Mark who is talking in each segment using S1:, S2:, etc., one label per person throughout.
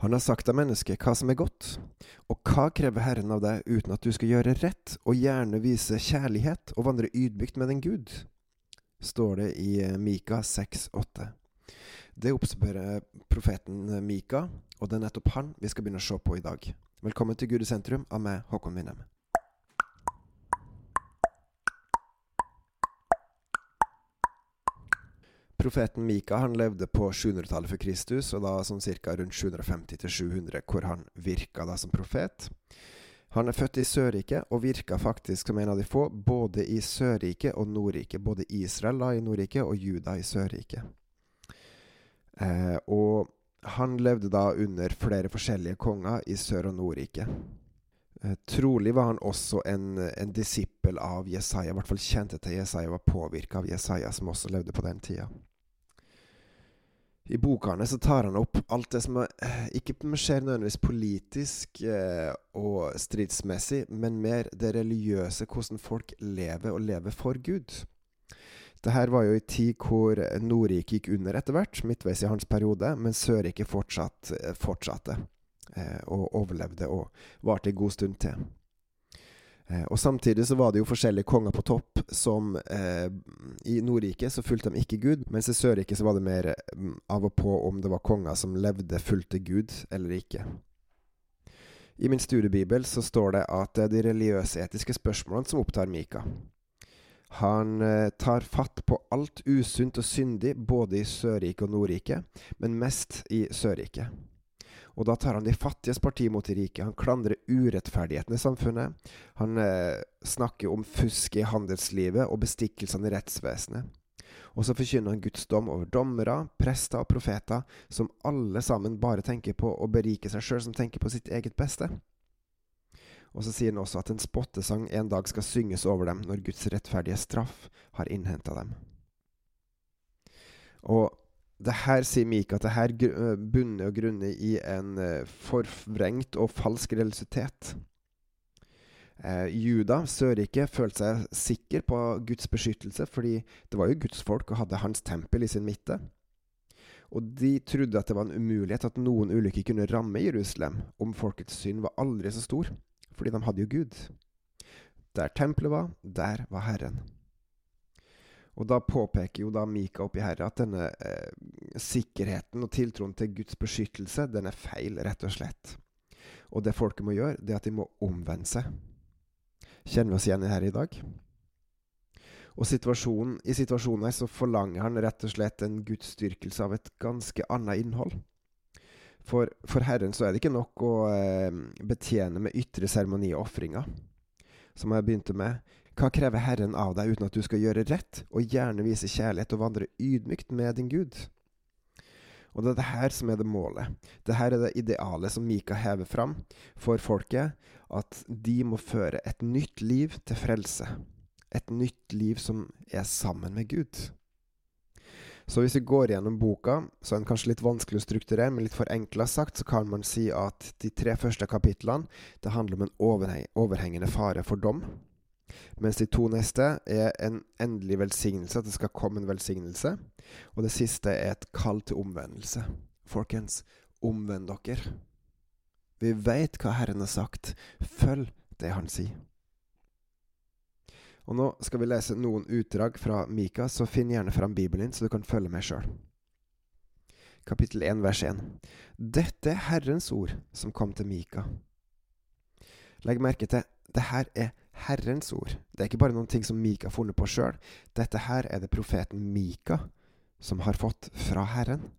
S1: Han har sagt av mennesket hva som er godt, og hva krever Herren av deg uten at du skal gjøre rett og gjerne vise kjærlighet og vandre ydmykt med den Gud? står det i Mika 6,8. Det oppspør profeten Mika, og det er nettopp han vi skal begynne å se på i dag. Velkommen til Gud i sentrum av meg, Håkon Winnem. Profeten Mika han levde på 700-tallet for Kristus, og da sånn ca. rundt 750-700, hvor han virka da som profet. Han er født i Sørriket og virka faktisk som en av de få, både i Sørriket og Nordriket. Både Israel da i Nordriket og Juda i Sørriket. Eh, og han levde da under flere forskjellige konger i Sør- og Nordriket. Eh, trolig var han også en, en disippel av Jesaja, i hvert fall kjente til Jesaja, var påvirka av Jesaja, som også levde på den tida. I bokene så tar han opp alt det som er, eh, ikke skjer nødvendigvis politisk eh, og stridsmessig, men mer det religiøse, hvordan folk lever og lever for Gud. Dette var jo i tid hvor Nordrike gikk under etter hvert, midtveis i hans periode, men Sørriket fortsatt, eh, fortsatte og overlevde og varte en god stund til. Eh, og Samtidig så var det jo forskjellige konger på topp som eh, I Nordriket så fulgte de ikke Gud, mens i Sørriket så var det mer mm, av og på om det var konger som levde fulgte Gud eller ikke. I min studiebibel så står det at det er de religiøse etiske spørsmålene som opptar Mika. Han eh, tar fatt på alt usunt og syndig både i Sørriket og Nordriket, men mest i Sørriket. Og da tar han de fattiges parti mot de rike. Han klandrer urettferdigheten i samfunnet. Han eh, snakker om fusk i handelslivet og bestikkelsene i rettsvesenet. Og så forkynner han Guds dom over dommere, prester og profeter, som alle sammen bare tenker på å berike seg sjøl, som tenker på sitt eget beste. Og så sier han også at en spottesang en dag skal synges over dem når Guds rettferdige straff har innhenta dem. Og det her sier Mika at det her eh, bunner og grunner i en uh, forvrengt og falsk religiøsitet. Eh, Juda, Sørriket, følte seg sikker på Guds beskyttelse, fordi det var jo Guds folk og hadde hans tempel i sin midte. Og de trodde at det var en umulighet at noen ulykker kunne ramme Jerusalem om folkets synd var aldri så stor, fordi de hadde jo Gud. Der tempelet var, der var Herren. Og da påpeker jo da Mika oppi her at denne eh, sikkerheten og tiltroen til Guds beskyttelse, den er feil, rett og slett. Og det folket må gjøre, det er at de må omvende seg. Kjenner vi oss igjen her i dag? Og situasjonen, i situasjonen her så forlanger han rett og slett en gudsdyrkelse av et ganske annet innhold. For, for Herren så er det ikke nok å eh, betjene med ytre seremoni og ofringer, som jeg begynte med. Hva krever Herren av deg uten at du skal gjøre rett, og gjerne vise kjærlighet og vandre ydmykt med din Gud? Og det er det her som er det målet. Det her er det idealet som Mika hever fram for folket, at de må føre et nytt liv til frelse. Et nytt liv som er sammen med Gud. Så hvis vi går gjennom boka, så er den kanskje litt vanskelig å strukturere, men litt forenkla sagt, så kan man si at de tre første kapitlene det handler om en overhengende fare for dom. Mens de to neste er en endelig velsignelse, at det skal komme en velsignelse. Og det siste er et kall til omvendelse. Folkens, omvend dere. Vi veit hva Herren har sagt. Følg det Han sier. Og Nå skal vi lese noen utdrag fra Mika, så finn gjerne fram Bibelen din, så du kan følge med sjøl. Kapittel 1, vers 1. Dette er Herrens ord som kom til Mika. Legg merke til det her er Herrens ord. Det er ikke bare noen ting som Mika har funnet på sjøl. Dette her er det profeten Mika som har fått fra Herren.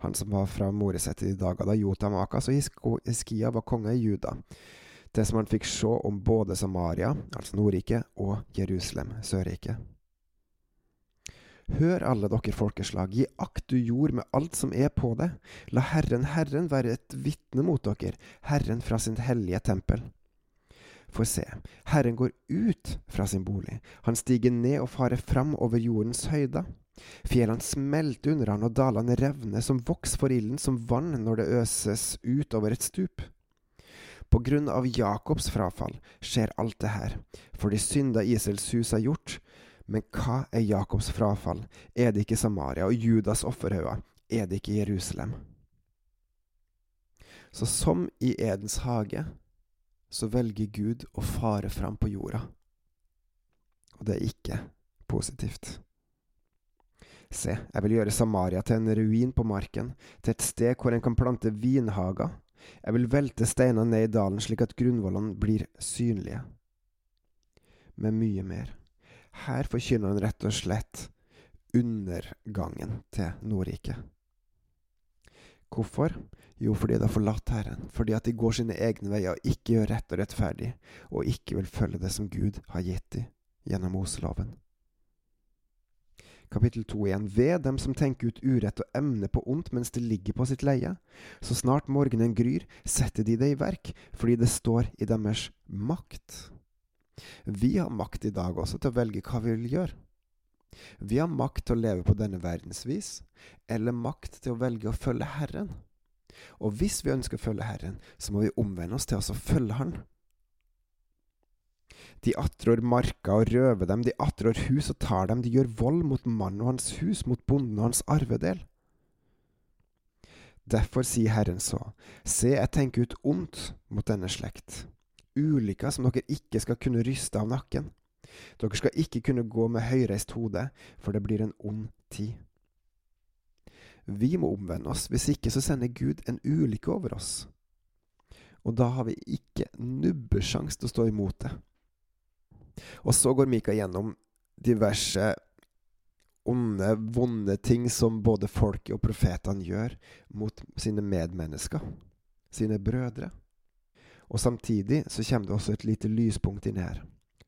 S1: Han som var fra Moreset i dager da Jotam Akas og Hiskia var konge i Juda. Det som han fikk se om både Samaria, altså Nordriket, og Jerusalem, Sørriket. Hør alle dere folkeslag, gi akt du jord med alt som er på det. La Herren, Herren være et vitne mot dere, Herren fra sin hellige tempel. For se, Herren går ut fra sin bolig, han stiger ned og farer fram over jordens høyder. Fjellene smelter under han, og dalene revner som voks for ilden, som vann når det øses ut over et stup. På grunn av Jakobs frafall skjer alt det her, for de synder Israels hus har gjort. Men hva er Jakobs frafall? Er det ikke Samaria og Judas offerhauger? Er det ikke Jerusalem? Så som i Edens hage, så velger Gud å fare fram på jorda. Og det er ikke positivt. Se, jeg vil gjøre Samaria til en ruin på marken, til et sted hvor en kan plante vinhager. Jeg vil velte steiner ned i dalen slik at grunnvollene blir synlige. Med mye mer. Her forkynner han rett og slett undergangen til Nordriket. Hvorfor? Jo, fordi de har forlatt Herren, fordi at de går sine egne veier og ikke gjør rett og rettferdig, og ikke vil følge det som Gud har gitt dem gjennom Moseloven. Kapittel 2 igjen. Ved dem som tenker ut urett og emner på ondt mens de ligger på sitt leie. Så snart morgenen gryr, setter de det i verk, fordi det står i deres makt. Vi har makt i dag også til å velge hva vi vil gjøre. Vi har makt til å leve på denne verdensvis, eller makt til å velge å følge Herren. Og hvis vi ønsker å følge Herren, så må vi omvende oss til oss å følge Han. De attrår marka og røver dem, de attrår hus og tar dem, de gjør vold mot mannen og hans hus, mot bonden og hans arvedel. Derfor sier Herren så, se, jeg tenker ut ondt mot denne slekt, ulykker som dere ikke skal kunne ryste av nakken. Dere skal ikke kunne gå med høyreist hode, for det blir en ond tid. Vi må omvende oss, hvis ikke så sender Gud en ulykke over oss. Og da har vi ikke nubbesjans til å stå imot det. Og så går Mika gjennom diverse onde, vonde ting som både folket og profetene gjør mot sine medmennesker, sine brødre. Og samtidig så kommer det også et lite lyspunkt inn her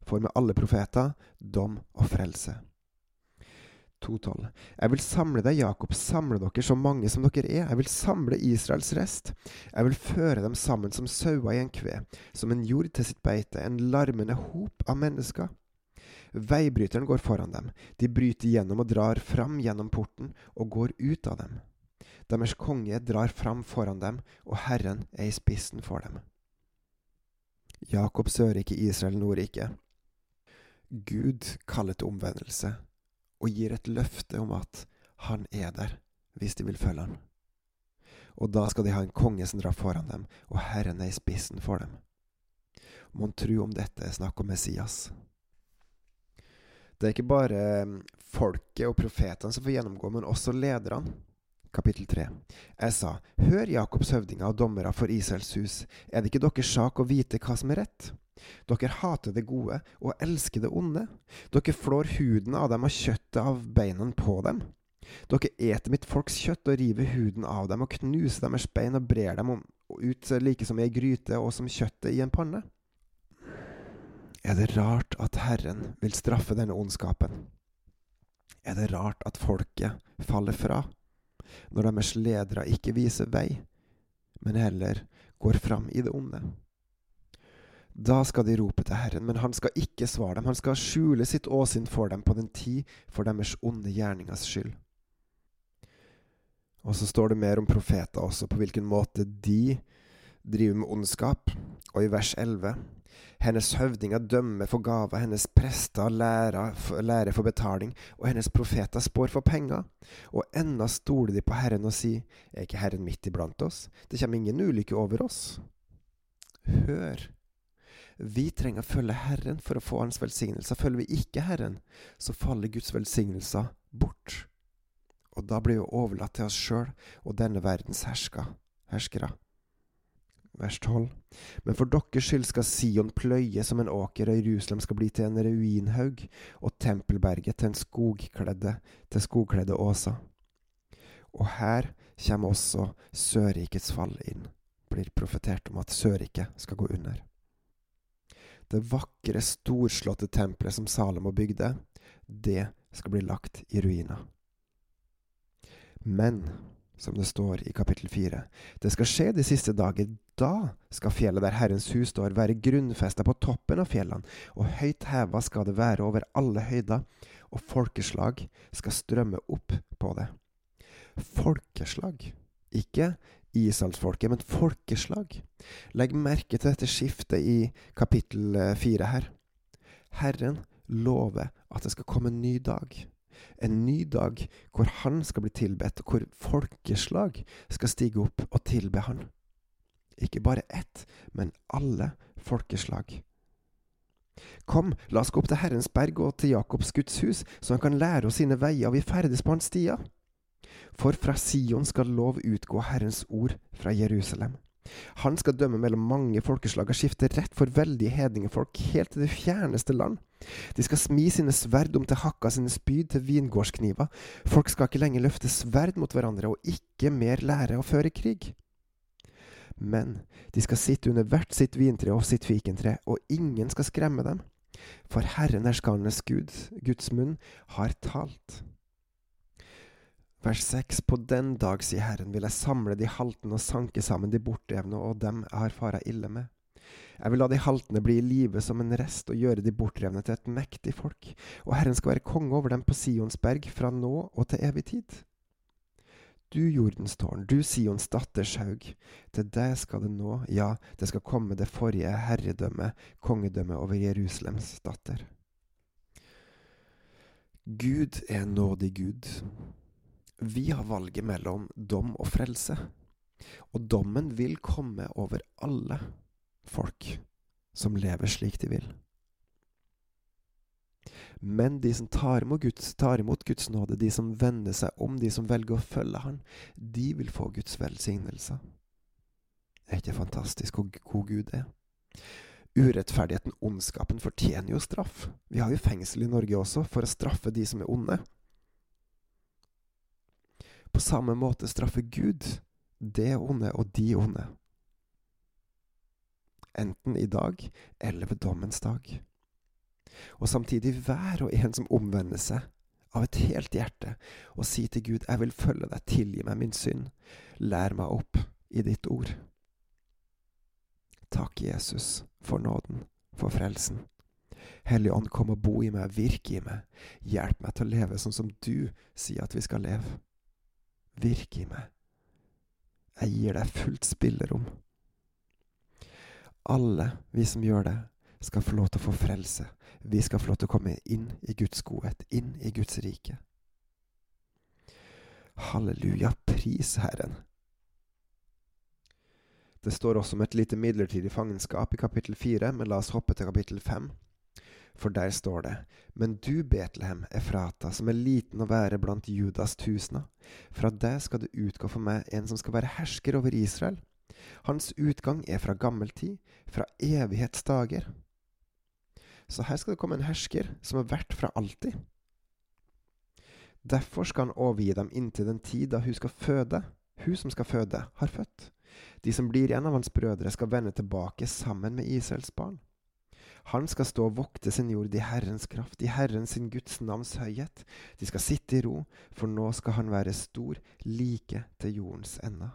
S1: for med alle profeter dom og frelse. 2.12. Jeg vil samle deg, Jakob, samle dere så mange som dere er. Jeg vil samle Israels rest. Jeg vil føre dem sammen som sauer i en kve, som en jord til sitt beite, en larmende hop av mennesker. Veibryteren går foran dem. De bryter gjennom og drar fram gjennom porten og går ut av dem. Deres konge drar fram foran dem, og Herren er i spissen for dem. Jakob Sørrike, Israel Nordrike. Gud kaller til omvendelse og gir et løfte om at han er der hvis de vil følge han. Og da skal de ha en konge som drar foran dem, og Herren er i spissen for dem. Mon tru om dette er snakk om Messias. Det er ikke bare eh, folket og profetene som får gjennomgå, men også lederne. Kapittel 3. Jeg sa, Hør, Jakobs høvdinger og dommere for Israels hus, er det ikke deres sak å vite hva som er rett? Dere hater det gode og elsker det onde. Dere flår huden av dem og kjøttet av beina på dem. Dere eter mitt folks kjøtt og river huden av dem og knuser deres bein og brer dem ut like som i ei gryte og som kjøttet i en panne. Er det rart at Herren vil straffe denne ondskapen? Er det rart at folket faller fra, når deres ledere ikke viser vei, men heller går fram i det onde? Da skal de rope til Herren, men han skal ikke svare dem. Han skal skjule sitt åsyn for dem på den tid for deres onde gjerningers skyld. Og så står det mer om profeter også, på hvilken måte de driver med ondskap. Og i vers 11 hennes høvdinger dømmer for gaver, hennes prester lærer, lærer for betaling, og hennes profeter spår for penger. Og ennå stoler de på Herren og sier, er ikke Herren midt iblant oss? Det kommer ingen ulykke over oss. Hør vi trenger å følge Herren for å få Hans velsignelser. Følger vi ikke Herren, så faller Guds velsignelser bort. Og da blir vi overlatt til oss sjøl og denne verdens hersker, herskere. Vers 12. Men for deres skyld skal Sion pløye som en åker, og Jerusalem skal bli til en ruinhaug, og tempelberget til en skogkledde, til skogkledde åser. Og her kommer også Sørrikets fall inn. Blir profetert om at Sørriket skal gå under. Det vakre, storslåtte tempelet som Salomo bygde, det skal bli lagt i ruiner. Men, som det står i kapittel fire, det skal skje de siste dager. Da skal fjellet der Herrens hus står, være grunnfesta på toppen av fjellene, og høyt heva skal det være over alle høyder, og folkeslag skal strømme opp på det. Folkeslag, ikke Israelsfolket, men folkeslag. Legg merke til dette skiftet i kapittel eh, fire her. Herren lover at det skal komme en ny dag. En ny dag hvor han skal bli tilbedt, og hvor folkeslag skal stige opp og tilbe han. ikke bare ett, men alle folkeslag. Kom, la oss gå opp til Herrens berg og til Jakobs Guds hus, så han kan lære oss sine veier og vi ferdes på hans stier. For fra Sion skal lov utgå Herrens ord fra Jerusalem. Han skal dømme mellom mange folkeslag og skifte rett for veldige hedningefolk helt til det fjerneste land. De skal smi sine sverd om til hakka sine spyd til vingårdskniver. Folk skal ikke lenger løfte sverd mot hverandre og ikke mer lære å føre krig. Men de skal sitte under hvert sitt vintre og sitt fikentre, og ingen skal skremme dem. For Herren herskernes Gud, Guds munn, har talt. Vers 6. På den dag, sier Herren, vil jeg samle de haltende og sanke sammen de bortdrevne og dem jeg har fara ille med. Jeg vil la de haltende bli i live som en rest og gjøre de bortdrevne til et mektig folk, og Herren skal være konge over dem på Sions berg fra nå og til evig tid. Du jordens tårn, du Sions datters haug, til deg skal det nå, ja, det skal komme det forrige herredømme, kongedømme over Jerusalems datter. Gud er nådig Gud. Vi har valget mellom dom og frelse, og dommen vil komme over alle folk som lever slik de vil. Men de som tar imot, Guds, tar imot Guds nåde, de som vender seg om, de som velger å følge Han, de vil få Guds velsignelse. Det Er ikke fantastisk hvor god Gud er? Urettferdigheten, ondskapen, fortjener jo straff. Vi har jo fengsel i Norge også for å straffe de som er onde. På samme måte straffer Gud det onde og de onde. Enten i dag eller ved dommens dag og samtidig hver og en som omvender seg av et helt hjerte og sier til Gud, jeg vil følge deg, tilgi meg min synd, lær meg opp i ditt ord. Takk, Jesus, for nåden, for frelsen. Hellige Ånd, kom og bo i meg, virke i meg, hjelp meg til å leve sånn som du sier at vi skal leve. Virk i meg. Jeg gir deg fullt spillerom. Alle vi som gjør det, skal få lov til å få frelse. Vi skal få lov til å komme inn i Guds godhet, inn i Guds rike. Halleluja, pris Herren. Det står også om et lite midlertidig fangenskap i kapittel fire, men la oss hoppe til kapittel fem. For der står det, Men du, Betlehem, Efrata, som er liten å være blant Judas tusener, fra deg skal det utgå for meg en som skal være hersker over Israel. Hans utgang er fra gammel tid, fra evighetsdager. Så her skal det komme en hersker som er verdt fra alltid. Derfor skal han overgi dem inntil den tid da hun skal føde. Hun som skal føde, har født. De som blir igjen av hans brødre, skal vende tilbake sammen med Israels barn. Han skal stå og vokte sin jord i Herrens kraft, i Herren sin Guds navns høyhet. De skal sitte i ro, for nå skal han være stor, like til jordens ende.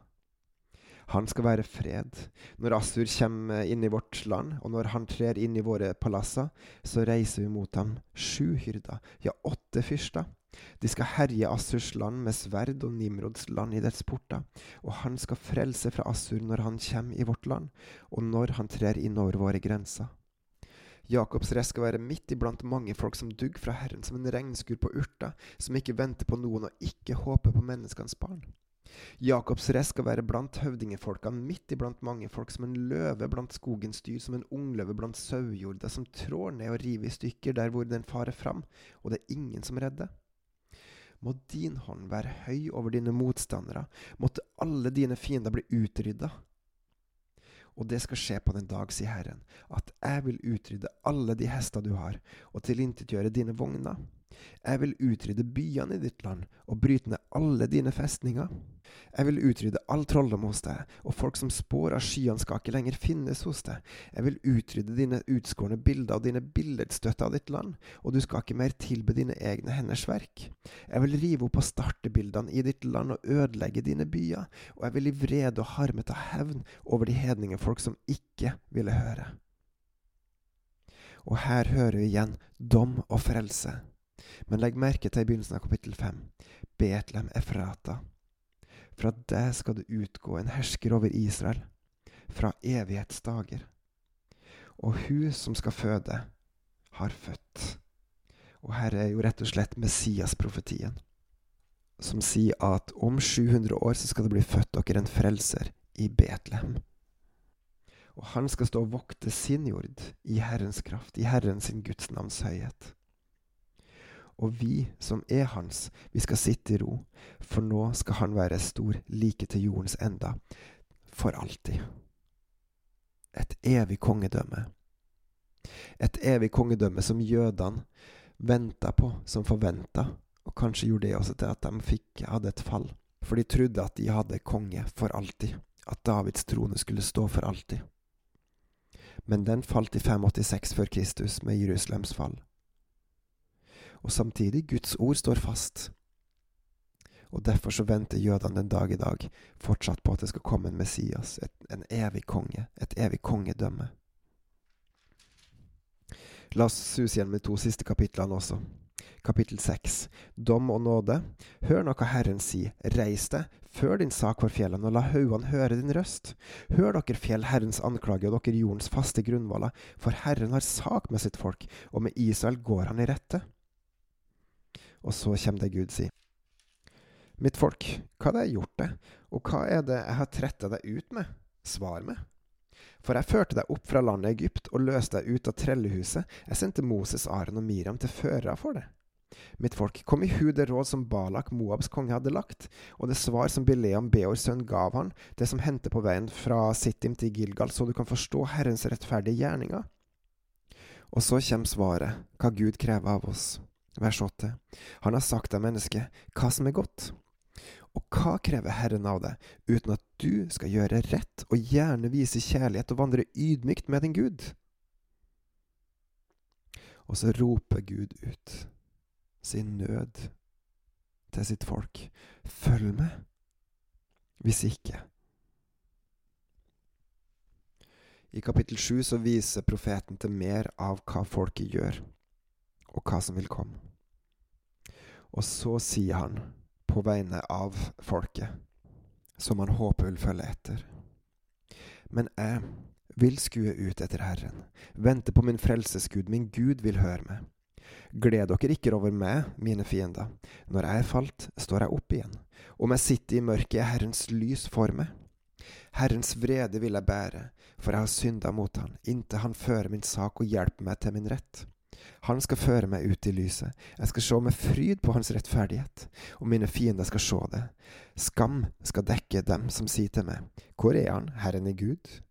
S1: Han skal være fred. Når Assur kommer inn i vårt land, og når han trer inn i våre palasser, så reiser vi mot ham sju hyrder, ja, åtte fyrster. De skal herje Assurs land med sverd og Nimrods land i dets porter, og han skal frelse fra Assur når han kommer i vårt land, og når han trer inn over våre grenser. Jakobs rest skal være midt iblant mange folk som dugg fra Herren som en regnskur på urta, som ikke venter på noen og ikke håper på menneskenes barn. Jakobs rest skal være blant høvdingefolkene, midt iblant mange folk, som en løve blant skogens dyr, som en ungløve blant sauejorda, som trår ned og river i stykker der hvor den farer fram, og det er ingen som redder. Må din hånd være høy over dine motstandere, måtte alle dine fiender bli utrydda. Og det skal skje på den dag, sier Herren, at jeg vil utrydde alle de hester du har, og tilintetgjøre dine vogner. Jeg vil utrydde byene i ditt land og bryte ned alle dine festninger. Jeg vil utrydde all trolldom hos deg, og folk som spår av skyene skal ikke lenger finnes hos deg. Jeg vil utrydde dine utskårne bilder og dine billedstøtter av ditt land, og du skal ikke mer tilbe dine egne henders verk. Jeg vil rive opp og starte bildene i ditt land og ødelegge dine byer, og jeg vil i vrede og harme ta hevn over de hedningefolk som ikke ville høre. Og her hører vi igjen dom og frelse. Men legg merke til i begynnelsen av kapittel 5. Betlehem Efrata. Fra deg skal det utgå en hersker over Israel, fra evighetsdager. Og hun som skal føde, har født. Og her er jo rett og slett Messias-profetien, som sier at om 700 år så skal det bli født dere en frelser i Betlehem. Og han skal stå og vokte sin jord i Herrens kraft, i Herren sin Guds navns høyhet. Og vi som er hans, vi skal sitte i ro, for nå skal han være stor like til jordens enda, for alltid. Et evig kongedømme. Et evig kongedømme som jødene venta på, som forventa, og kanskje gjorde det også til at de fikk, hadde et fall. For de trodde at de hadde konge for alltid, at Davids trone skulle stå for alltid. Men den falt i 586 før Kristus med Jerusalems fall. Og samtidig, Guds ord står fast. Og derfor så venter jødene den dag i dag fortsatt på at det skal komme en Messias, et, en evig konge, et evig kongedømme. La oss suse igjen med to siste kapitlene også. Kapittel 6. Dom og nåde. Hør nå hva Herren sier. Reis deg, før din sak for fjellene, og la haugene høre din røst. Hør dere fjell Herrens anklage, og dere jordens faste grunnvoller, for Herren har sak med sitt folk, og med Israel går han i rette. Og så kommer det Gud sier. Mitt folk, hva har jeg gjort det, og hva er det jeg har tretta deg ut med? Svar meg. For jeg førte deg opp fra landet Egypt og løste deg ut av trellehuset. Jeg sendte Moses, Aron og Miriam til førere for det. Mitt folk, kom i hu det råd som Balak, Moabs konge, hadde lagt, og det svar som Bileam, Beors sønn, gav han, det som hendte på veien fra Sittim til Gilgal, så du kan forstå Herrens rettferdige gjerninger. Og så kommer svaret, hva Gud krever av oss. Vers 8. Han har sagt deg, menneske, hva som er godt. Og hva krever Herren av deg, uten at du skal gjøre rett og gjerne vise kjærlighet og vandre ydmykt med din Gud? Og så roper Gud ut sin nød til sitt folk. Følg med. Hvis ikke I kapittel sju så viser profeten til mer av hva folket gjør, og hva som vil komme. Og så sier han, på vegne av folket, som han håper vil følge etter. Men jeg vil skue ut etter Herren, vente på min frelsesgud, min Gud vil høre meg. Gled dere ikke over meg, mine fiender. Når jeg er falt, står jeg opp igjen. Om jeg sitter i mørket, er Herrens lys for meg. Herrens vrede vil jeg bære, for jeg har synda mot han, inntil han fører min sak og hjelper meg til min rett. Han skal føre meg ut i lyset. Jeg skal se med fryd på hans rettferdighet, og mine fiender skal se det. Skam skal dekke dem som sier til meg, Hvor er han, Herren er Gud?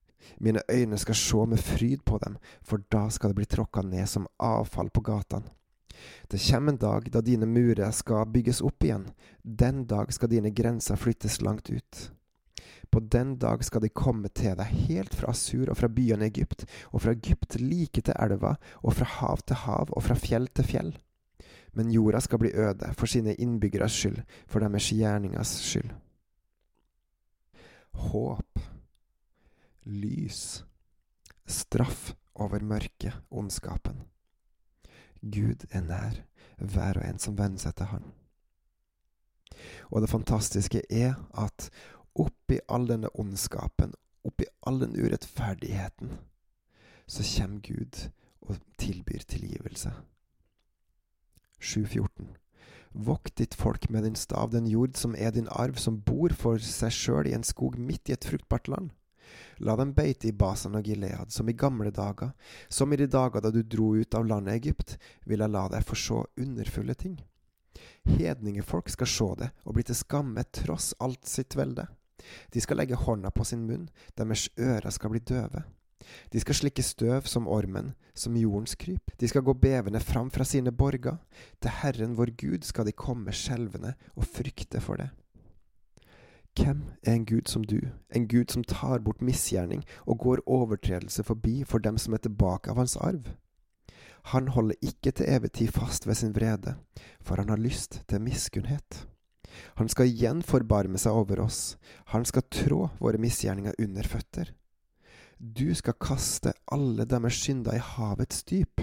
S1: Mine øyne skal se med fryd på dem, for da skal det bli tråkka ned som avfall på gatene. Det kommer en dag da dine murer skal bygges opp igjen. Den dag skal dine grenser flyttes langt ut. På den dag skal de komme til deg helt fra Asur og fra byene i Egypt, og fra Egypt like til elva, og fra hav til hav, og fra fjell til fjell. Men jorda skal bli øde for sine innbyggeres skyld, for deres gjerningers skyld. Håp, lys, straff over mørket, ondskapen. Gud er nær hver og en som venner seg til Han. Og det fantastiske er at oppi all denne ondskapen, oppi all den urettferdigheten, så kommer Gud og tilbyr tilgivelse. 7.14 Vokt ditt folk med din stav, den jord som er din arv, som bor for seg sjøl i en skog midt i et fruktbart land. La dem beite i Basan og Gilead, som i gamle dager, som i de dager da du dro ut av landet Egypt, vil jeg la deg få se underfulle ting. Hedningefolk skal se det og bli til skamme tross alt sitt velde. De skal legge hånda på sin munn, deres ører skal bli døve. De skal slikke støv som ormen, som jordens kryp. De skal gå bevende fram fra sine borger. Til Herren vår Gud skal de komme skjelvende og frykte for det. Hvem er en Gud som du, en Gud som tar bort misgjerning og går overtredelse forbi for dem som er tilbake av hans arv? Han holder ikke til evig tid fast ved sin vrede, for han har lyst til miskunnhet. Han skal igjen forbarme seg over oss. Han skal trå våre misgjerninger under føtter. Du skal kaste alle deres synder i havets dyp.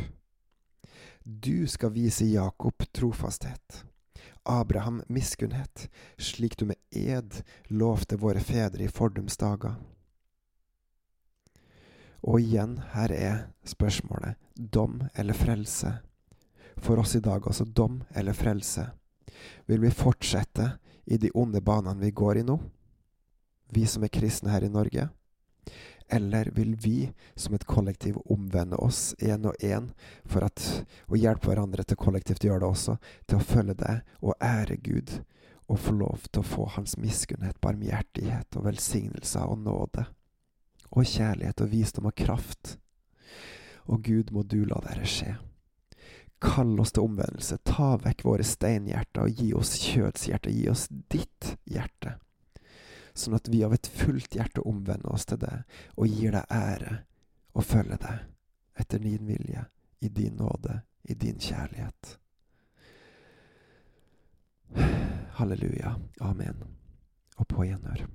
S1: Du skal vise Jakob trofasthet, Abraham miskunnhet, slik du med ed lovte våre fedre i fordums dager. Og igjen, her er spørsmålet dom eller frelse? For oss i dag også dom eller frelse? Vil vi fortsette i de onde banene vi går i nå, vi som er kristne her i Norge? Eller vil vi som et kollektiv omvende oss én og én for at, å hjelpe hverandre til kollektivt å gjøre det også, til å følge deg og ære Gud, og få lov til å få Hans miskunnhet, barmhjertighet og velsignelser og nåde, og kjærlighet og visdom og kraft. Og Gud, må du la dette skje. Kall oss til omvendelse, ta vekk våre steinhjerter og gi oss kjødshjerte, gi oss ditt hjerte sånn at vi av et fullt hjerte omvender oss til det og gir deg ære og følger deg etter din vilje, i din nåde, i din kjærlighet. Halleluja. Amen. Og på gjenhør.